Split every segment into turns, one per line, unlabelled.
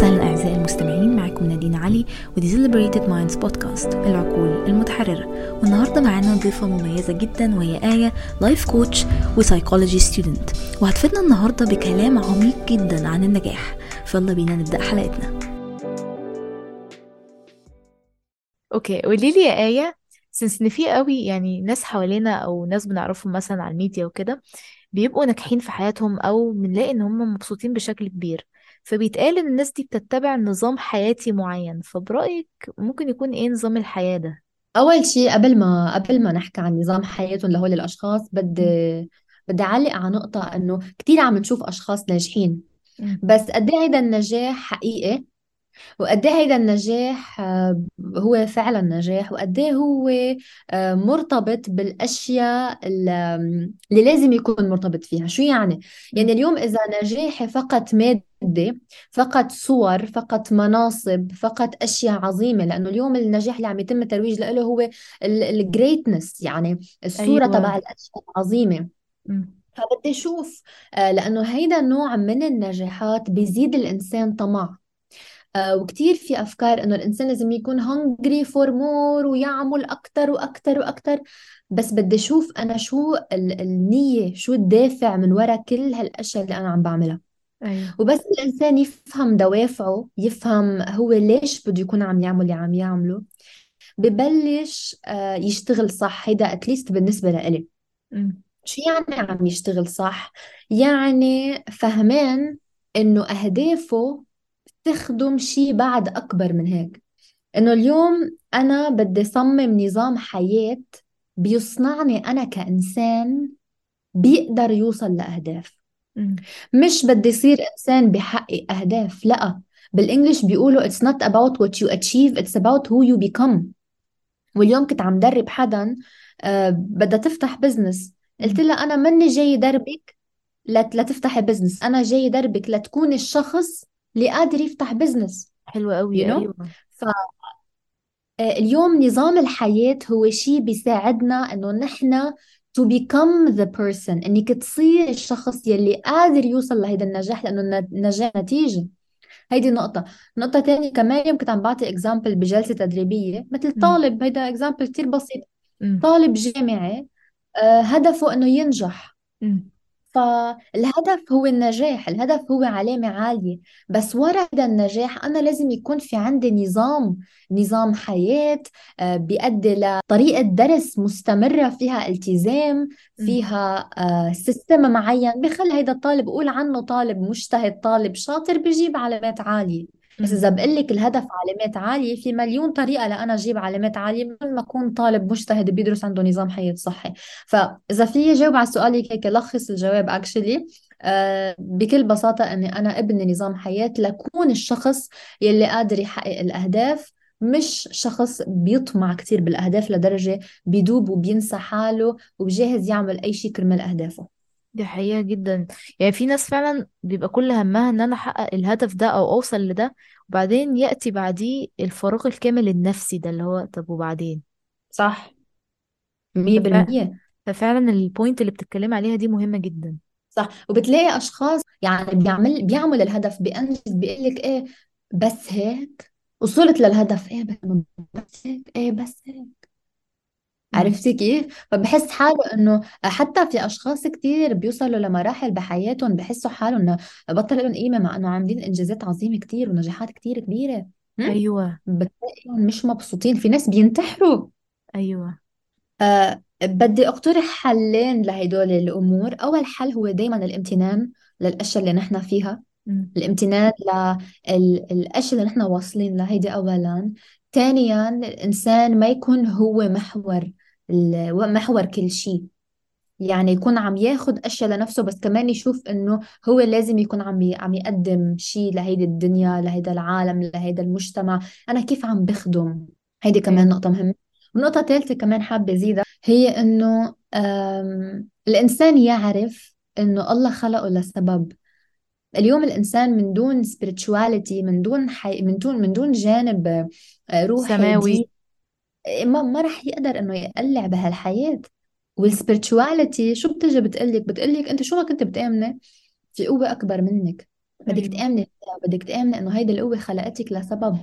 وسهلا أعزائي المستمعين معكم نادين علي ودي Celebrated Minds بودكاست العقول المتحررة. والنهاردة معانا ضيفة مميزة جدا وهي آية life coach و psychology student وهتفيدنا النهاردة بكلام عميق جدا عن النجاح. فيلا بينا نبدأ حلقتنا.
okay قولي لي يا آية since إن في قوي يعني ناس حوالينا أو ناس بنعرفهم مثلا على الميديا وكده بيبقوا ناجحين في حياتهم أو بنلاقي إن هم مبسوطين بشكل كبير. فبيتقال إن الناس دي بتتبع نظام حياتي معين فبرأيك ممكن يكون إيه نظام الحياة ده؟
أول شيء قبل ما قبل ما نحكي عن نظام حياتهم لهول الأشخاص بدي بدي أعلق على نقطة إنه كثير عم نشوف أشخاص ناجحين. بس قد إيه هيدا النجاح حقيقي؟ وقد إيه هيدا النجاح آه، هو فعلا نجاح وقد إيه هو آه، مرتبط بالأشياء اللي اللي لازم يكون مرتبط فيها. شو يعني؟ يعني. اليوم إذا نجاحي فقط مادي فقط صور فقط مناصب فقط أشياء عظيمة لأنه اليوم النجاح اللي عم يتم الترويج له هو ال greatness يعني الصورة
أيوه.
تبع الأشياء العظيمة.
مم.
فبدي أشوف آه، لأنه هيدا النوع من النجاحات بيزيد الإنسان طمع. وكتير في أفكار إنه الإنسان لازم يكون hungry for more ويعمل أكتر وأكتر وأكتر. بس بدي أشوف أنا شو ال- النية شو الدافع من وراء كل هالأشياء اللي أنا عم بعملها.
أيوه.
وبس الإنسان يفهم دوافعه يفهم هو ليش بده يكون عم يعمل اللي عم يعمله. ببلش آه، يشتغل صح. هيدا أتليست بالنسبة لإلي. شو يعني عم يشتغل صح؟ يعني فهمان إنه أهدافه تخدم شيء بعد أكبر من هيك. إنه اليوم أنا بدي صمم نظام حياة بيصنعني أنا كإنسان بيقدر يوصل لأهداف. مش بدي صير إنسان بحقق أهداف لأ. بال English بيقولوا it's not about what you achieve it's about who you become. واليوم كنت عم درب حدا آه، بدها تفتح business قلت. لها أنا مني جاي دربك لت- لتفتحي business أنا جاي دربك لتكوني الشخص اللي قادر يفتح business
حلو
you
قوي
know
أيوه.
فاليوم نظام الحياة هو شيء بيساعدنا إنه نحن to become the person إنك تصير الشخص يلي قادر يوصل لهيدا النجاح لأنه الن- النجاح نتيجة. هيدي نقطة نقطة تانية كمان يوم كنت عم بعطي example بجلسة تدريبية مثل. طالب هيدا example كتير بسيط. طالب جامعي آه، هدفه إنه ينجح. فالهدف هو النجاح الهدف هو علامة عالية بس ورا هذا النجاح أنا لازم يكون في عندي نظام نظام حياة آه، بيؤدي لطريقة درس مستمرة فيها التزام. فيها سيستم معين بخلي هيدا الطالب بقول عنه طالب مجتهد طالب شاطر بجيب علامات عالية بس. إذا بقول لك الهدف علامات عالية في مليون طريقة لأنا أجيب علامات عالية من ما أكون طالب مجتهد بيدرس عنده نظام حياة صحي فإذا في جاوب على سؤالك هيك لخص الجواب اكشلي بكل بساطة أني أنا ابني نظام حياة لكون الشخص يلي قادر يحقق الأهداف مش شخص بيطمع كتير بالأهداف لدرجة بيدوب وبينسى حاله وبجاهز يعمل أي شيء كرمال أهدافه
دي حقيقة جدا. يعني في ناس فعلا بيبقى كل همها إن أنا أحقق الهدف ده أو أوصل لده وبعدين يأتي بعديه الفراغ الكامل النفسي ده اللي هو طب وبعدين؟
صح. مية
ففع-
بالمية.
ففعلا ال point اللي بتتكلم عليها دي مهمة جدا.
صح. وبتلاقي أشخاص يعني بيعمل بيعمل الهدف بينجز بيقول لك إيه بس هيك. وصلت للهدف. إيه بس هيك إيه بس هيك. عرفتي كيف؟ فبحس حاله إنه حتى في أشخاص كتير بيوصلوا لمراحل بحياتهم بحسوا حالهم إنه بطل لهم قيمة مع إنه عاملين إنجازات عظيمة كتير ونجاحات كتير كبيرة؟
أيوه.
بتلاقيهم مش مبسوطين. في ناس بينتحروا.
أيوه.
آه بدي أقترح حلين لهدول الأمور. أول حل هو دائما الامتنان للأشياء اللي نحن فيها.
مم.
الامتنان للأشياء اللي نحن واصلين لها هيدي أولا. ثانيا الإنسان ما يكون هو محور محور كل شيء يعني يكون عم ياخد أشياء لنفسه بس كمان يشوف إنه هو لازم يكون عم عم يقدم شيء لهيدي الدنيا لهيدا العالم لهيدا المجتمع. أنا كيف عم بخدم؟ هيدي كمان
أيوه
نقطة مهمة. ونقطة ثالثة كمان حابة زيدها هي إنه آم، الإنسان يعرف إنه الله خلقه لسبب. اليوم الإنسان من دون spirituality من دون حي... من دون من دون جانب آه، روحي
سماوي.
دي ما ما رح يقدر إنه يقلع بهالحياة. والspirituality شو بتجي بتقلك؟ بتقلك أنت شو ما كنت بتآمني؟ في قوة أكبر منك. بدك تآمني بدك تآمني إنه هيدي القوة خلقتك لسبب.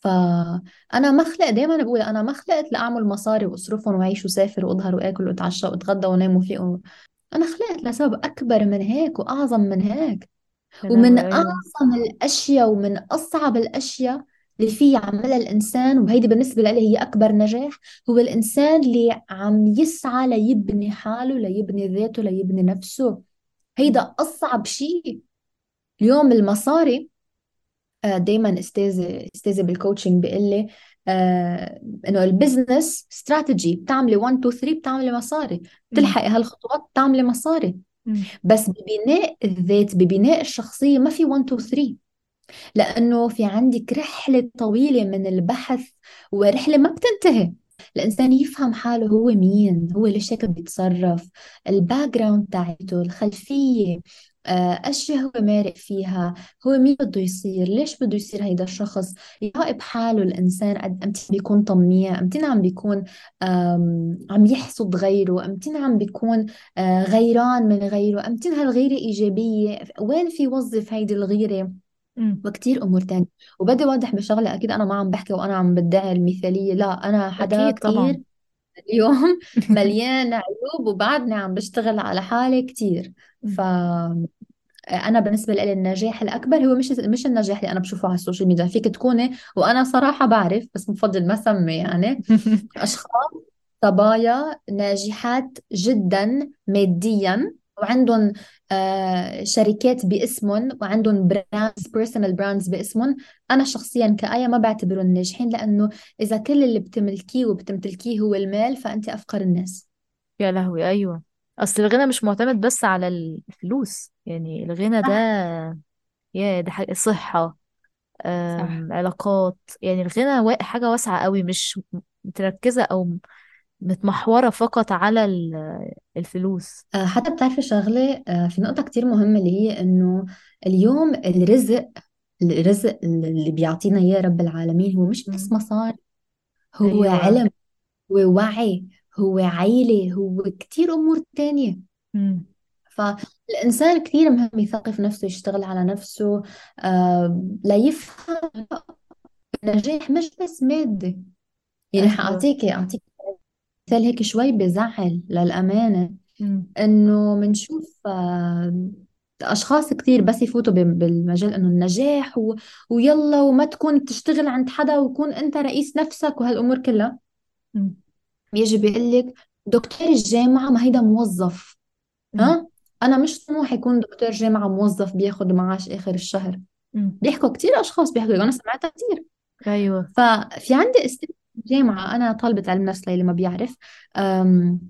فأنا ما خلقت دايما بقول أنا ما خلقت لأعمل مصاري وأصرفهم وأعيش وسافر وأظهر وآكل وأتعشى وأتغدى وأنام وفيق أنا خلقت لسبب أكبر من هيك وأعظم من هيك. ومن أعظم الأشياء ومن أصعب الأشياء اللي في يعملها الإنسان وهيدي بالنسبة لي هي أكبر نجاح هو الإنسان اللي عم يسعى ليبني حاله ليبني ذاته ليبني نفسه. هيدا أصعب شيء اليوم المصاري دائما استاذي استاذي بال coaching بيقول لي آه إنه ال business strategy بتعملي 1 2 3 بتعملي مصاري. بتلحقي هالخطوات بتعملي مصاري. بس ببناء الذات ببناء الشخصية ما في 1 2 3 لأنه في عندك رحلة طويلة من البحث ورحلة ما بتنتهي. الإنسان يفهم حاله هو مين هو ليش هيك بيتصرف ال background تاعته الخلفية آه، أشياء هو مارق فيها هو مين بده يصير ليش بده يصير هيدا الشخص؟ يراقب حاله الإنسان قد أمتى بيكون طميع أمتى عم بيكون عم يحسد غيره أمتى عم بيكون آه، غيران من غيره أمتى هالغيرة إيجابية؟ وين في وظف هيدي الغيرة؟ وكتير أمور تانية. وبدي أوضح بشغلة أكيد أنا ما عم بحكي وأنا عم بدعي المثالية لا أنا حدا
أكيد طبعا.
كتير اليوم مليان عيوب وبعدني عم بشتغل على حالي كتير. ف أنا بالنسبة لي النجاح الأكبر هو مش مش النجاح اللي أنا بشوفه على ال social media. فيك تكوني وأنا صراحة بعرف بس بفضل ما سمي يعني أشخاص صبايا ناجحات جدا ماديا وعندهم شركات باسمهم وعندهم brands personal brands باسمهم. أنا شخصيا كآية ما بعتبرهم ناجحين لأنه إذا كل اللي بتملكيه وبتمتلكيه هو المال فأنت أفقر الناس.
يا لهوي أيوة. أصل الغنى مش معتمد بس على الفلوس. يعني الغنى ده يا ده حاجة صحة
صح.
علاقات. يعني الغنى حاجة واسعة قوي مش متركزة أو متمحورة فقط على ال- الفلوس.
آه، حتى بتعرفي شغلة آه، في نقطة كتير مهمة اللي هي إنه اليوم الرزق الرزق اللي بيعطينا إياه رب العالمين هو مش بس
مم.
مصاري هو
أيوة.
علم هو وعي هو عيلة هو كتير أمور تانية.
مم.
فالإنسان كثير مهم يثقف نفسه يشتغل على نفسه آه ليفهم النجاح مش بس مادي يعني
أيوة.
حأعطيكي أعطيك مثال هيك شوي بزعل للأمانة
مم.
إنه منشوف آه أشخاص كثير بس يفوتوا ب- بالمجال إنه النجاح و... ويلا وما تكون بتشتغل عند حدا وكون أنت رئيس نفسك وهالأمور كلها
مم.
بيجي بيقول لك دكتور الجامعة ما هيدا موظف
مم.
ها أنا مش طموحي يكون دكتور جامعة موظف بياخد معاش آخر الشهر
مم.
بيحكوا كتير أشخاص بيحكوا أنا سمعتها كتير
أيوة
ففي عندي أستاذ جامعة أنا طالبة علم نفس للي ما بيعرف. أم،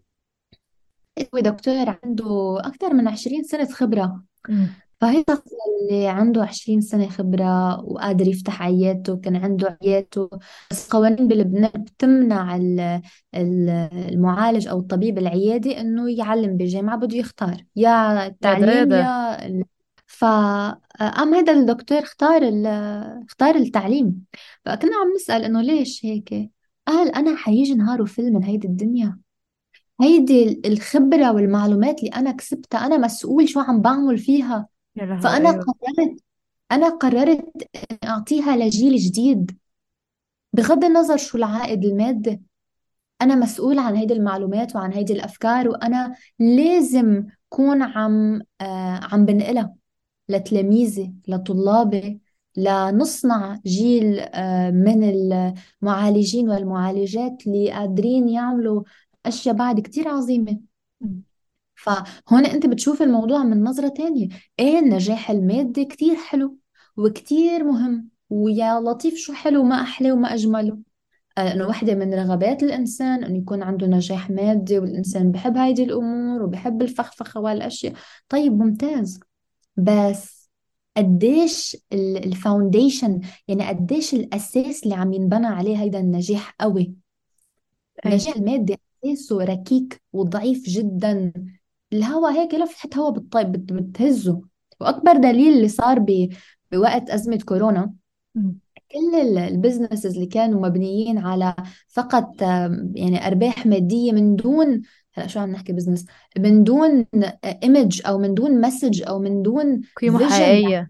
هو دكتور عنده أكثر من 20 سنة خبرة.
مم.
فهي اللي عنده 20 سنة خبرة وقادر يفتح عيادته كان عنده عيادته. بس قوانين بلبنان بتمنع ال- ال- المعالج أو الطبيب العيادي إنه يعلم بجامعة بده يختار. يا التعليم يا ال- فقام هذا الدكتور اختار ال- اختار التعليم. فكنا عم نسأل إنه ليش هيك؟ قال أنا حيجي نهار وفل من هيدي الدنيا. هيدي الخبرة والمعلومات اللي أنا كسبتها أنا مسؤول شو عم بعمل فيها.
يا لهوي
فأنا
أيوة.
قررت أنا قررت أعطيها لجيل جديد. بغض النظر شو العائد المادي أنا مسؤول عن هيدي المعلومات وعن هيدي الأفكار وأنا لازم كون عم آه عم بنقلها لتلاميذي لطلابي. لنصنع جيل آه من المعالجين والمعالجات اللي قادرين يعملوا أشياء بعد كتير عظيمة. فهون أنت بتشوف الموضوع من نظرة تانية. إيه النجاح المادي كتير حلو وكتير مهم ويا لطيف شو حلو ما أحلى وما أجمله. آه، إنه وحدة من رغبات الإنسان إنه يكون عنده نجاح مادي والإنسان بحب هيدي الأمور وبحب الفخفخة والأشياء. طيب ممتاز. بس قديش ال foundation يعني قديش الأساس اللي عم ينبنى عليه هيدا النجاح قوي.
أيوة.
النجاح المادي أساسه ركيك وضعيف جدا. الهوا هيك لفحة هوا بت- بتهزه. وأكبر دليل اللي صار ب... بوقت أزمة كورونا. كل ال businesses اللي كانوا مبنيين على فقط يعني أرباح مادية من دون هلا شو عم نحكي business من دون image أو من دون message أو من دون
قيمة
vision
حقيقية.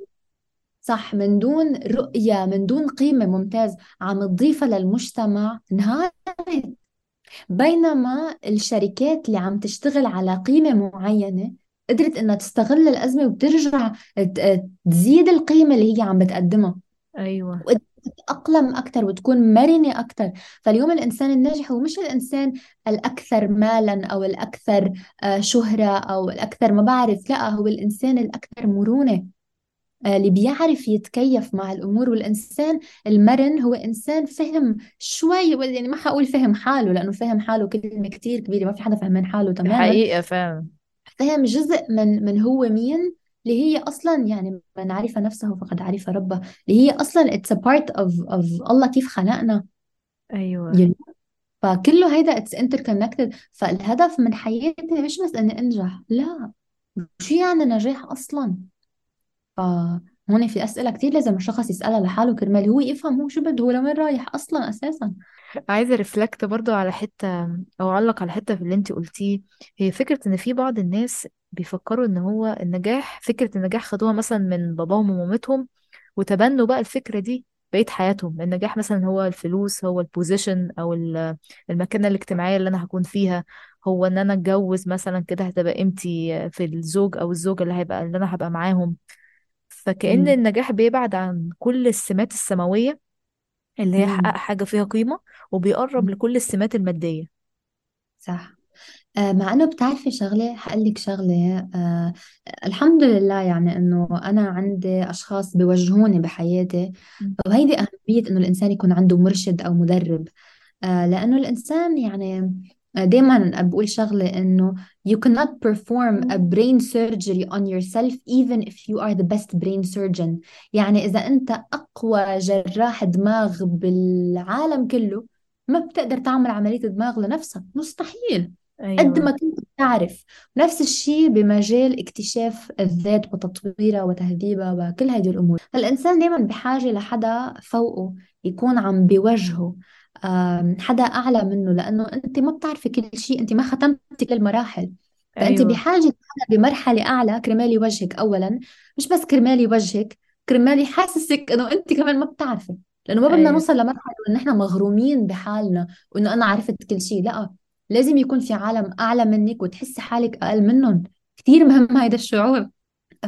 صح من دون رؤية من دون قيمة ممتاز. عم تضيفها للمجتمع انهارت بينما الشركات اللي عم تشتغل على قيمة معينة قدرت إنها تستغل الأزمة وترجع ت- تزيد القيمة اللي هي عم بتقدمها. أيوه. تتأقلم أكثر وتكون مرنة أكثر فاليوم الإنسان الناجح هو مش الإنسان الأكثر مالا أو الأكثر آه، شهرة أو الأكثر ما بعرف لا هو الإنسان الأكثر مرونة آه، اللي بيعرف يتكيف مع الأمور. والإنسان المرن هو إنسان فهم شوي يعني ما حقول فهم حاله لأنه فهم حاله كلمة كتير كبيرة ما في حدا فهمان حاله تماما.
حقيقة فعلا.
فهم جزء من من هو مين اللي هي أصلا يعني من عرف نفسه فقد عرف ربه اللي هي أصلا it's a part of of الله كيف خلقنا؟
أيوه.
You know? فكله هيدا it's interconnected. فالهدف من حياتي مش بس إني أنجح لا. شو يعني نجاح أصلا. فهون في أسئلة كتير لازم الشخص يسألها لحاله كرمال هو يفهم هو شو بده هو لوين رايح أصلا أساسا.
عايزة reflect برضو على حتة أو أعلق على حتة في اللي انتي قلتيه. هي فكرة إن في بعض الناس بيفكروا إن هو النجاح فكرة النجاح خدوها مثلا من باباهم ومامتهم وتبنوا بقى الفكرة دي بقية حياتهم النجاح مثلا هو الفلوس هو البوزيشن أو ال- المكانة الاجتماعية اللي أنا هكون فيها هو إن أنا أتجوز مثلا كده هتبقى قيمتي في الزوج أو الزوجة اللي هيبقى اللي أنا هبقى معاهم فكأن
مم.
النجاح بيبعد عن كل السمات السماوية اللي هي حقق
مم.
حاجة فيها قيمة وبيقرب
مم.
لكل السمات المادية
صح آه، مع إنه بتعرفي شغلة حقول لك شغلة آه الحمد لله يعني إنه أنا عندي أشخاص بيوجهوني بحياتي. وهيدي أهمية إنه الإنسان يكون عنده مرشد أو مدرب. آه لأنه الإنسان يعني دائما بقول شغلة إنه you cannot perform a brain surgery on yourself even if you are the best brain surgeon. يعني إذا أنت أقوى جراح دماغ بالعالم كله ما بتقدر تعمل عملية دماغ لنفسك. مستحيل. قد ما
أيوة
كنت تعرف نفس الشيء بمجال اكتشاف الذات وتطويرها وتهذيبها وكل هذه الأمور. فالإنسان دائما بحاجة لحدا فوقه يكون عم بيوجهه آم، حدا أعلى منه لأنه أنت ما بتعرفي كل شيء أنت ما ختمتي كل المراحل. فأنت
أيوة.
بحاجة لحدا بمرحلة أعلى كرمال يوجهك أولا. مش بس كرمال يوجهك كرمال يحسسك إنه أنت كمان ما بتعرفي. لأنه ما بدنا
أيوة.
نوصل لمرحلة إنه نحن مغرومين بحالنا وإنه أنا عرفت كل شيء. لأ. لازم يكون في عالم أعلى منك وتحسي حالك أقل منهم. كثير مهم هيدا الشعور.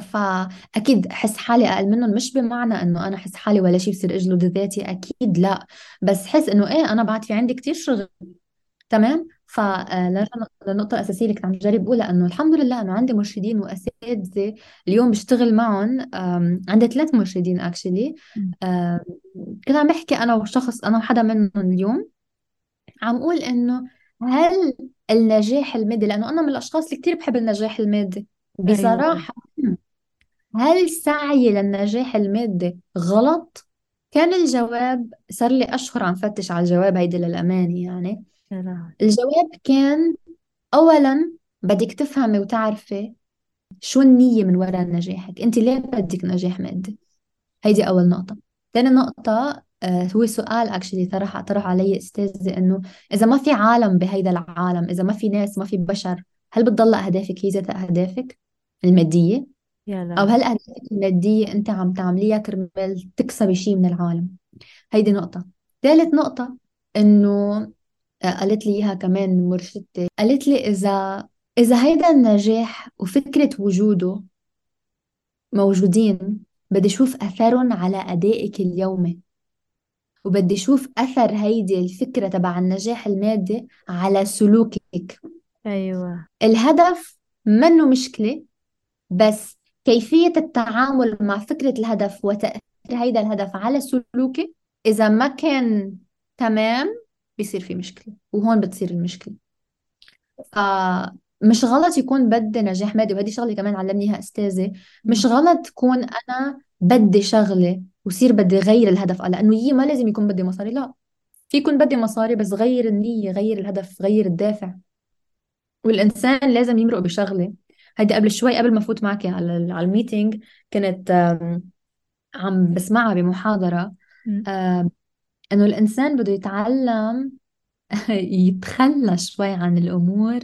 فأكيد أحس حالي أقل منهم مش بمعنى إنه أنا أحس حالي ولا شيء بصير أجلد ذاتي أكيد لا. بس حس إنه إيه أنا بعد في عندي كثير شغل. تمام؟ فنرجع للنقطة الأساسية اللي كنت عم جرب أقولها إنه الحمد لله إنه عندي مرشدين وأساتذة اليوم بشتغل معهم. عندي ثلاث مرشدين أكشلي. كنت عم بحكي أنا وشخص أنا وحدا منهم اليوم. عم أقول إنه هل النجاح المادي؟ لأنه أنا من الأشخاص اللي كتير بحب النجاح المادي.
أيوة.
بصراحة هل سعي للنجاح المادي غلط؟ كان الجواب صار لي أشهر عم فتش على الجواب هيدي للأمانة يعني. الجواب كان أولا بدك تفهمي وتعرفي شو النية من وراء نجاحك. أنت ليه بدك نجاح مادي؟ هيدي أول نقطة. ثاني نقطة هو سؤال اكشلي طرح طرح علي استاذي إنه إذا ما في عالم بهيدا العالم إذا ما في ناس ما في بشر هل بتضل أهدافك هي ذات أهدافك المادية؟
يا أو
هل أهدافك المادية أنت عم تعمليها كرمال تكسبي شيء من العالم؟ هيدي نقطة. ثالث نقطة إنه آه، قالت لي إياها كمان مرشدتي قالت لي إذا إذا هيدا النجاح وفكرة وجوده موجودين بدي أشوف أثرهم على أدائك اليومي. وبدي أشوف أثر هيدي الفكرة تبع النجاح المادي على سلوكك.
أيوة.
الهدف منه مشكلة بس كيفية التعامل مع فكرة الهدف وتأثير هيدا الهدف على سلوكي إذا ما كان تمام بيصير في مشكلة وهون بتصير المشكلة. فمش غلط يكون بدي نجاح مادي وهذه شغلة كمان علمنيها أستاذي مش. غلط تكون أنا بدي شغلة وصير بدي غير الهدف. لأنه هي ما لازم يكون بدي مصاري. لا في يكون بدي مصاري بس غير النية غير الهدف غير الدافع. والإنسان لازم يمرق بشغلة. هيدي قبل شوي قبل ما فوت معك على على ال meeting كنت عم بسمعها بمحاضرة. إنه الإنسان بده يتعلم يتخلى شوي عن الأمور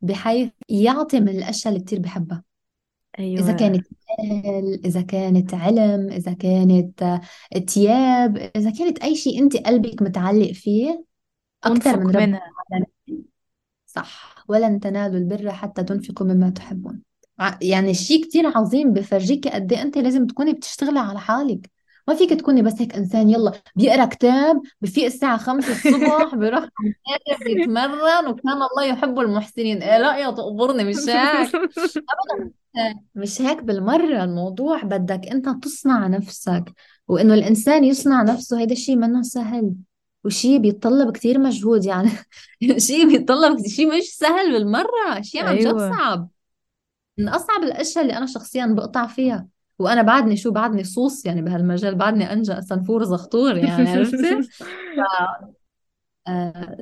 بحيث يعطي من الأشياء اللي كتير بحبها. إذا
أيوة.
كانت مال إذا كانت علم إذا كانت آه، تياب إذا كانت أي شيء أنت قلبك متعلق فيه أكثر من رب
منها.
العالمين. صح. ولن تنالوا البر حتى تنفقوا مما تحبون. يعني شيء كتير عظيم بفرجيكي قد إيه أنت لازم تكوني بتشتغلي على حالك. ما فيك تكوني بس هيك إنسان يلا بيقرأ كتاب بفيق الساعة خمسة الصبح بيروح بيتمرن وكان الله يحب المحسنين. إيه لا يا تقبرني مش هيك. ابدا. مش هيك بالمرة الموضوع بدك أنت تصنع نفسك وإنه الإنسان يصنع نفسه هيدا الشيء منه سهل وشيء بيتطلب كتير مجهود يعني. شيء بيتطلب شيء مش سهل بالمرة شيء عن جد
أيوة
صعب. من أصعب الأشياء اللي أنا شخصيا بقطع فيها. وأنا بعدني شو؟ بعدني صوص يعني بهالمجال بعدني أنجا سنفور زغطور يعني عرفتي؟ ف... آه...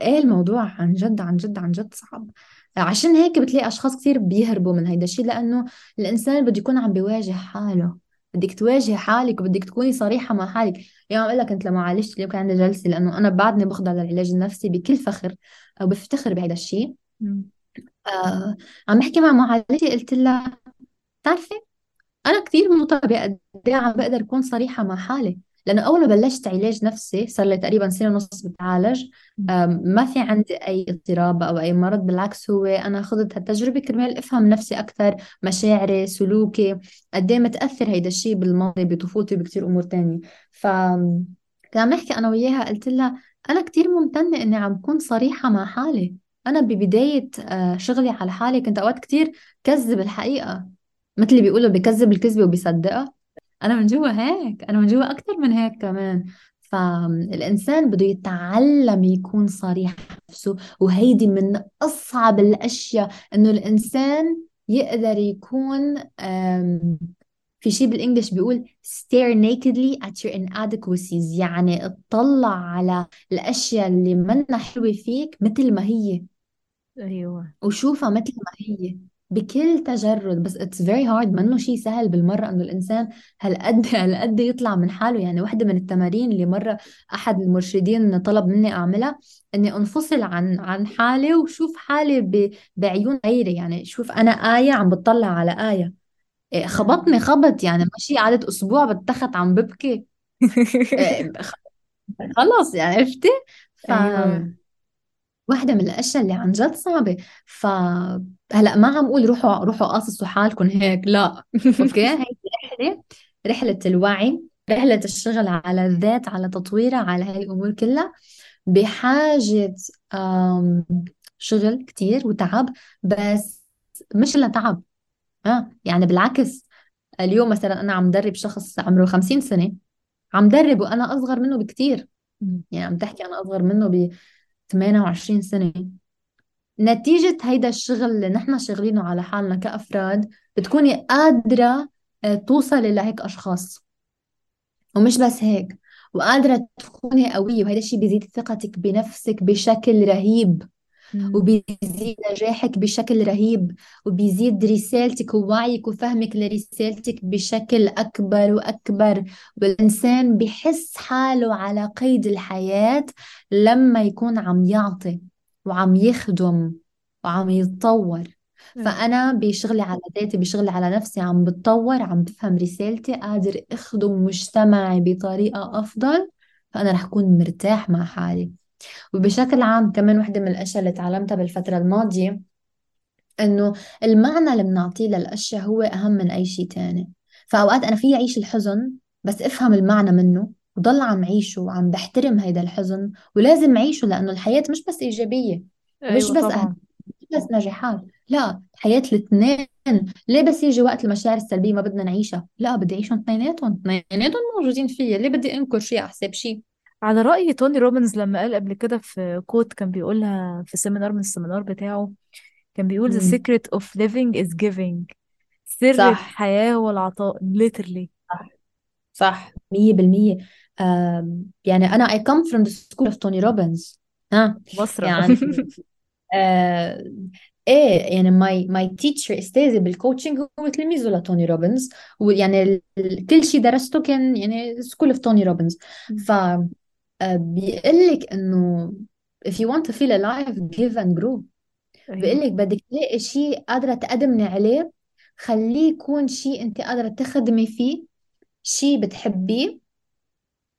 إيه الموضوع؟ عن جد عن جد عن جد صعب. عشان هيك بتلاقي أشخاص كثير بيهربوا من هيدا الشيء لأنه الإنسان بده يكون عم بيواجه حاله. بدك تواجهي حالك وبدك تكوني صريحة مع حالك. يعني أقول لك أنت لما عالجت اليوم كان عندي جلسة لأنه أنا بعدني بخضع للعلاج النفسي بكل فخر أو بفتخر بهذا الشيء. آه عم بحكي مع معالجتي قلت لها بتعرفي أنا كثير مطالبة قد إيه عم بقدر أكون صريحة مع حالي. لأنه أول ما بلشت علاج نفسي صار لي تقريبا سنة ونص بتعالج. ما في عندي أي اضطراب أو أي مرض بالعكس هو أنا خضت هالتجربة كرمال أفهم نفسي أكثر مشاعري سلوكي قد إيه متأثر هيدا الشيء بالماضي بطفولتي بكثير أمور تانية. ف كان نحكي أنا وياها قلت لها أنا كثير ممتنة إني عم بكون صريحة مع حالي. أنا ببداية آه، شغلي على حالي كنت أوقات كثير كذب الحقيقة مثل اللي بيقولوا بكذب الكذبة وبيصدقها أنا من جوا هيك أنا من جوا أكثر من هيك كمان. فالإنسان بده يتعلم يكون صريح نفسه وهيدي من أصعب الأشياء إنه الإنسان يقدر يكون في شيء بالإنجليش بيقول stare nakedly at your inadequacies. يعني اطلع على الأشياء اللي منا حلوة فيك مثل ما هي.
أيوة.
وشوفها مثل ما هي. بكل تجرد بس it's very hard منه شيء سهل بالمرة إنه الإنسان هالقد هالقد يطلع من حاله. يعني واحدة من التمارين اللي مرة أحد المرشدين طلب مني أعملها إني أنفصل عن عن حالي وشوف حالي ب... بعيون غيري. يعني شوف أنا آية عم بتطلع على آية. إيه،. خبطني خبط. يعني ماشي قعدت أسبوع بتخت عم ببكي. إيه، خلص يعني عرفتي؟ ف
أيوة.
واحدة من الأشياء اللي عن جد صعبة. ف هلأ ما عم أقول روحوا روحوا قاصصوا حالكم هيك لا. أوكي؟ هي رحلة رحلة الوعي رحلة الشغل على الذات على تطويرها على هاي الأمور كلها بحاجة شغل كتير وتعب بس مش لتعب. ها يعني بالعكس. اليوم مثلا أنا عم درب شخص عمره 50 سنة عم درب وأنا أصغر منه بكتير. يعني عم تحكي أنا أصغر منه ب 28 سنة نتيجة هيدا الشغل اللي نحن شغلينه على حالنا كأفراد بتكوني قادرة آه، توصلي لهيك أشخاص ومش بس هيك وقادرة تكوني قوية وهذا الشيء بيزيد ثقتك بنفسك بشكل رهيب. وبيزيد نجاحك بشكل رهيب وبيزيد رسالتك ووعيك وفهمك لرسالتك بشكل أكبر وأكبر. والإنسان بحس حاله على قيد الحياة لما يكون عم يعطي وعم يخدم وعم يتطور. فأنا بشغلي على ذاتي بشغلي على نفسي عم بتطور عم بفهم رسالتي قادر أخدم مجتمعي بطريقة أفضل فأنا رح أكون مرتاح مع حالي. وبشكل عام كمان وحدة من الأشياء اللي تعلمتها بالفترة الماضية إنه المعنى اللي بنعطيه للأشياء هو أهم من أي شيء تاني. فأوقات أنا في أعيش الحزن بس أفهم المعنى منه وضل عم عيشه وعم بحترم هيدا الحزن ولازم أعيشه لأنه الحياة مش بس إيجابية مش
أيوة
بس
طبعا.
مش بس نجاحات لا الحياة الاثنين. ليه بس يجي وقت المشاعر السلبية ما بدنا نعيشها؟ لا بدي أعيشهم اثنيناتهم اثنيناتهم موجودين فيا ليه بدي أنكر شيء على حساب شيء؟
على رأي توني روبنز لما قال قبل كده في quote كان بيقولها في seminar من ال seminar بتاعه كان بيقول the
مم.
secret of living is giving. سر
صح.
الحياة هو العطاء literally.
صح. صح. مية بالمية. آم، يعني أنا I come from the school of Tony Robbins. ها؟
بصرة
يعني آه إيه يعني my my teacher استاذي بال coaching هو تلميذه لتوني روبنز. ويعني ال- ال- كل شيء درسته كان يعني school of توني روبنز ف آه، بيقول لك إنه if you want to feel alive give and grow. بيقول
أيوة.
لك بدك تلاقي شيء قادرة تقدمني عليه خليه يكون شيء أنت قادرة تخدمي فيه شيء بتحبيه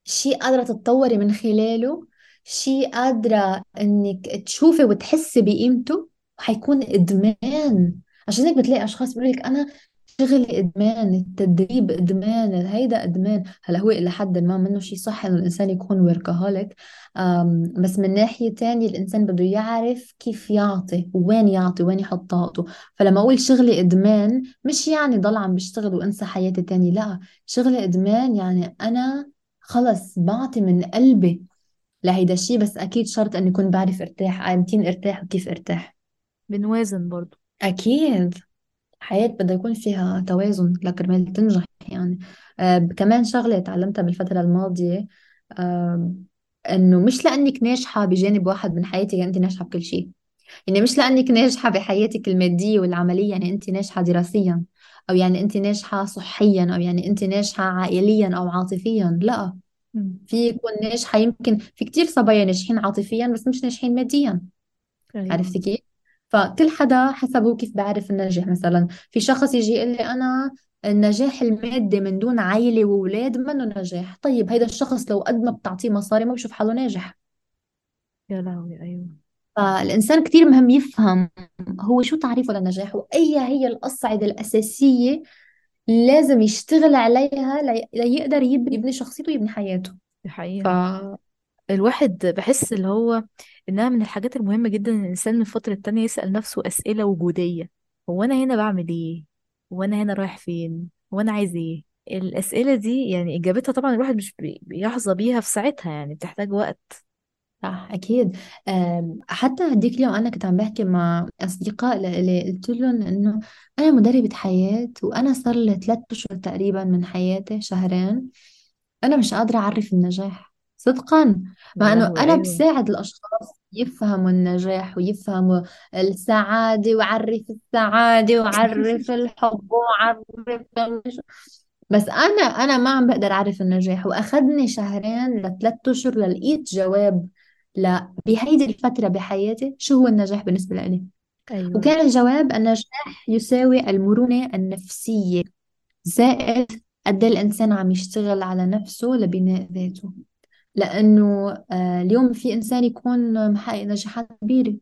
شيء قادرة تتطوري من خلاله شيء قادرة إنك تشوفي وتحسي بقيمته حيكون إدمان. عشان هيك بتلاقي أشخاص بيقولوا لك أنا شغلي إدمان التدريب إدمان هيدا إدمان. هلأ هو إلى حد ما منه شيء صح إنه الإنسان يكون وركهوليك بس من ناحية تانية الإنسان بده يعرف كيف يعطي وين يعطي وين يحط طاقته. فلما أقول شغلي إدمان مش يعني ضل عم بشتغل وأنسى حياتي تانية لأ. شغلي إدمان يعني أنا خلص بعطي من قلبي لهيدا الشيء بس أكيد شرط إني اكون بعرف إرتاح امتين إرتاح وكيف إرتاح.
بنوازن برضو.
أكيد. الحياة بدها يكون فيها توازن لكرمال تنجح يعني. آه كمان شغلة تعلمتها بالفترة الماضية آه إنه مش لأنك ناجحة بجانب واحد من حياتك يعني أنت ناجحة بكل شيء. يعني مش لأنك ناجحة بحياتك المادية والعملية يعني أنت ناجحة دراسيا أو يعني أنت ناجحة صحيا أو يعني أنت ناجحة عائليا أو عاطفيا لا.
مم.
في يكون ناجحة يمكن في كتير صبايا ناجحين عاطفيا بس مش ناجحين ماديا.
أيوه.
عرفتي كيف؟ فكل حدا حسب هو كيف بيعرف النجاح مثلا في شخص يجي يقول لي أنا النجاح المادي من دون عائلة وأولاد منه نجاح. طيب هيدا الشخص لو قد ما بتعطيه مصاري ما بشوف حاله ناجح.
يا لهوي أيوه.
فالإنسان كتير مهم يفهم هو شو تعريفه للنجاح وأي هي القصعدة الأساسية لازم يشتغل عليها لي- ليقدر يبني شخصيته ويبني حياته.
حقيقة. الواحد بحس اللي هو إنها من الحاجات المهمة جدا إن الإنسان من فترة تانية يسأل نفسه أسئلة وجودية هو أنا هنا بعمل إيه؟ هو أنا هنا رايح فين؟ هو أنا عايز إيه؟ الأسئلة دي يعني إجابتها طبعا الواحد مش بي- بيحظى بيها في ساعتها يعني بتحتاج وقت
صح أكيد حتى هديك اليوم أنا كنت عم بحكي مع أصدقاء لإلي قلت لهم إنه أنا مدربة حياة وأنا صار لي ثلاث أشهر تقريبا من حياتي شهرين أنا مش قادرة أعرف النجاح صدقا. مع إنه
لهوي
أنا
أيوه.
بساعد الأشخاص يفهموا النجاح ويفهموا السعادة وأعرف السعادة وأعرف الحب وأعرف المش... بس أنا أنا ما عم بقدر أعرف النجاح. وأخذني شهرين لثلاث أشهر للقيت جواب لا بهيدي الفترة بحياتي شو هو النجاح بالنسبة لي
أيوه.
وكان الجواب النجاح يساوي المرونة النفسية زائد قد إيه الإنسان عم يشتغل على نفسه لبناء ذاته. لأنه آه، اليوم في إنسان يكون محقق نجاحات كبيرة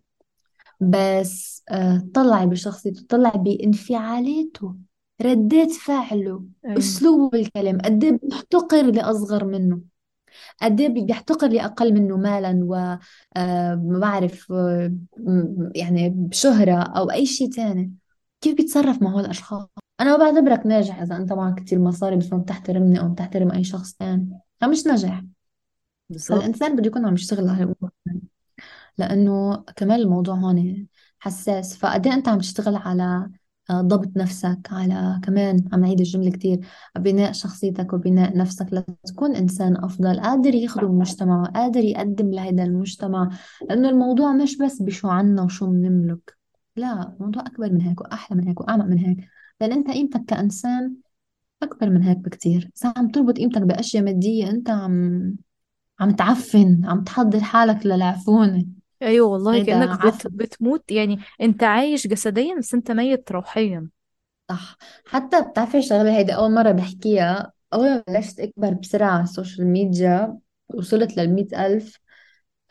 بس آه، طلعي بشخصيته طلعي بانفعالاته. ردات فعله
أيوه.
أسلوبه بالكلام قد إيه بيحتقر لأصغر منه قد إيه بيحتقر أقل منه مالا و آه، ما بعرف يعني بشهرة أو أي شيء تاني. كيف بيتصرف مع هول الأشخاص؟ أنا ما بعتبرك ناجح إذا أنت معك كثير مصاري بس ما بتحترمني أو بتحترم أي شخص تاني. مش نجاح
بالظبط.
فالانسان بده يكون عم يشتغل على الأمور. لأنه كمان الموضوع هون حساس. فقد إيه أنت عم تشتغل على آه، ضبط نفسك على كمان عم نعيد الجملة كتير بناء شخصيتك وبناء نفسك لتكون إنسان أفضل قادر يخدم مجتمعه قادر يقدم لهذا المجتمع. لأنه الموضوع مش بس بشو عنا وشو بنملك لا الموضوع أكبر من هيك وأحلى من هيك وأعمق من هيك. لأن أنت قيمتك كإنسان أكبر من هيك بكتير. إذا عم تربط قيمتك بأشياء مادية أنت عم عم تعفن عم تحضر حالك للعفونة.
أيوه والله
هيدا
كأنك بت...
عفو.
بتموت. يعني أنت عايش جسديا بس أنت ميت روحيا.
صح. حتى بتعرفي الشغلة هيدي أول مرة بحكيها؟ أول ما بلشت أكبر بسرعة على ال social media وصلت للمئة ألف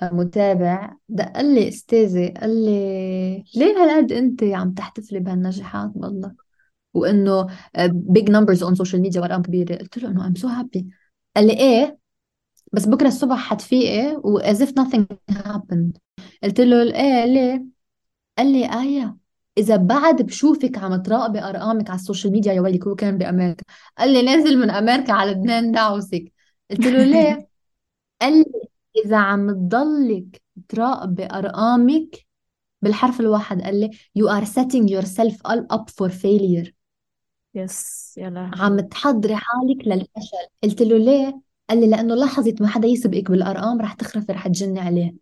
متابع دق لي أستاذي قال لي ليه هالقد أنت عم تحتفلي بهالنجاحات بالله؟ وإنه big numbers on social media وأرقام كبيرة. قلت له إنه I'm so happy. قال لي إيه؟ بس بكرة الصبح حتفيقي و as if nothing happened. قلت له إيه ليه؟ قال لي آية إذا بعد بشوفك عم تراقبي أرقامك على ال social media يا ويلك هو كان بأمريكا قال لي نازل من أمريكا على لبنان دعوسك قلت له ليه؟ قال لي إذا عم تضلك تراقبي أرقامك بالحرف الواحد قال لي you are setting yourself up for failure.
yes يا
عم تحضري حالك للفشل. قلت له ليه؟ قال لي لأنه لحظة ما حدا يسبقك بالأرقام رح تخرفي رح تجني عليه.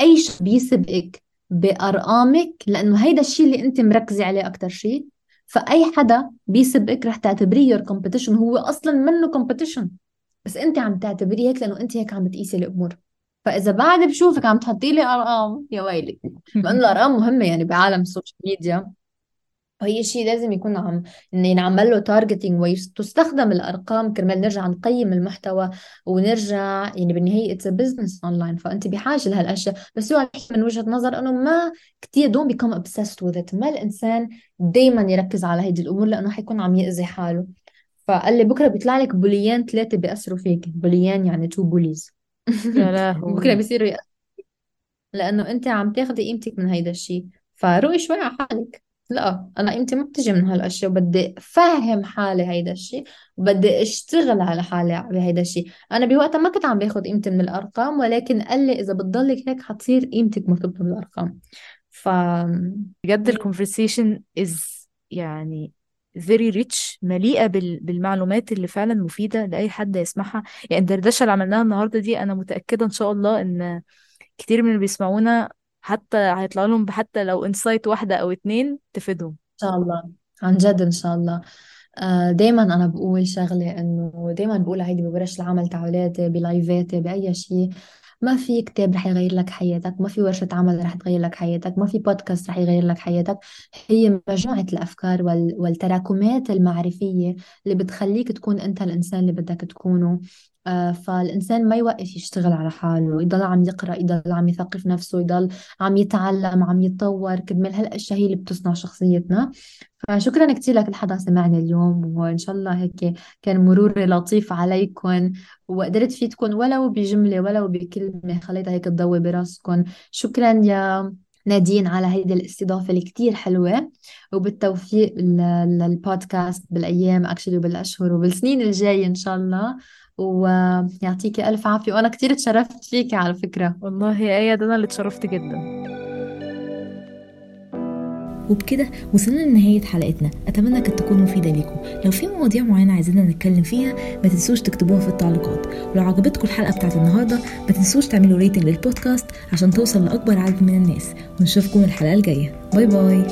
أي شيء بيسبقك بأرقامك لأنه هيدا الشيء اللي أنت مركزة عليه أكثر شيء فأي حدا بيسبقك رح تعتبريه your competition هو أصلا منه competition بس أنت عم تعتبريه هيك لأنه أنت هيك عم بتقيسي الأمور. فإذا بعد بشوفك عم تحطي لي أرقام يا ويلك لأنه الأرقام مهمة يعني بعالم ال social media وهي شيء لازم يكون عم ينعمل له targeting وتستخدم الأرقام كرمال نرجع نقيم المحتوى ونرجع يعني بالنهاية it's business online فأنت بحاجة لهالأشياء. بس هو من وجهة نظر إنه ما كثير don't become obsessed with it. ما الإنسان دائما يركز على هيدي الأمور لأنه حيكون عم يأذي حاله. فقال لي بكرة بيطلع لك bullies يعني ثلاثة بيأثروا فيك. bullies يعني two bullies
يا بكرة
بيصيروا يأثروا لأنه أنت عم تاخدي قيمتك من هيدا الشيء. فروقي شوي على حالك. لا أنا قيمتي ما بتجي من هالأشياء وبدي افهم حالي هيدا الشيء وبدي أشتغل على حالي بهيدا الشيء أنا بوقتها ما كنت عم باخد قيمتي من الأرقام ولكن قال لي إذا بتضلك هيك حتصير قيمتك مرتبطة بالأرقام. ف
بجد ال conversation is يعني very rich مليئة بال... بالمعلومات اللي فعلا مفيدة لأي حد يسمعها. يعني الدردشة اللي عملناها النهاردة دي أنا متأكدة إن شاء الله إن كتير من اللي بيسمعونا حتى هيطلع لهم حتى لو insight واحدة أو اتنين تفيدهم.
إن شاء الله. عن جد إن شاء الله. آه، دايما أنا بقول شغلة إنه دايما بقول هيدي بورش العمل تاعولاتي بال live ـاتي بأي شيء. ما في كتاب رح يغير لك حياتك ما في ورشة عمل رح تغير لك حياتك ما في بودكاست رح يغير لك حياتك. هي مجموعة الأفكار وال... والتراكمات المعرفية اللي بتخليك تكون أنت الإنسان اللي بدك تكونه. فالإنسان ما يوقف يشتغل على حاله يضل عم يقرأ يضل عم يثقف نفسه يضل عم يتعلم عم يتطور كرمال هالأشياء هي اللي بتصنع شخصيتنا. فشكرا كثير لكل حدا سمعني اليوم وإن شاء الله هيك كان مرور لطيف عليكم وقدرت فيتكم ولو بجملة ولو بكلمة خليتها هيك تضوي براسكم شكرا يا نادين على هيدي الاستضافة اللي كتير حلوة وبالتوفيق لل- للبودكاست بالأيام actually وبالأشهر وبالسنين الجاية إن شاء الله. ويعطيكي ألف عافية وأنا كتير تشرفت فيكي على فكرة.
والله يا آية ده أنا اللي اتشرفت جدا.
وبكده وصلنا لنهاية حلقتنا. أتمنى كانت تكون مفيدة ليكم لو في مواضيع معينة عايزيننا نتكلم فيها ما تنسوش تكتبوها في التعليقات. ولو عجبتكم الحلقة بتاعت النهاردة ما تنسوش تعملوا rating لل podcast عشان توصل لأكبر عدد من الناس. ونشوفكم الحلقة الجاية. باي باي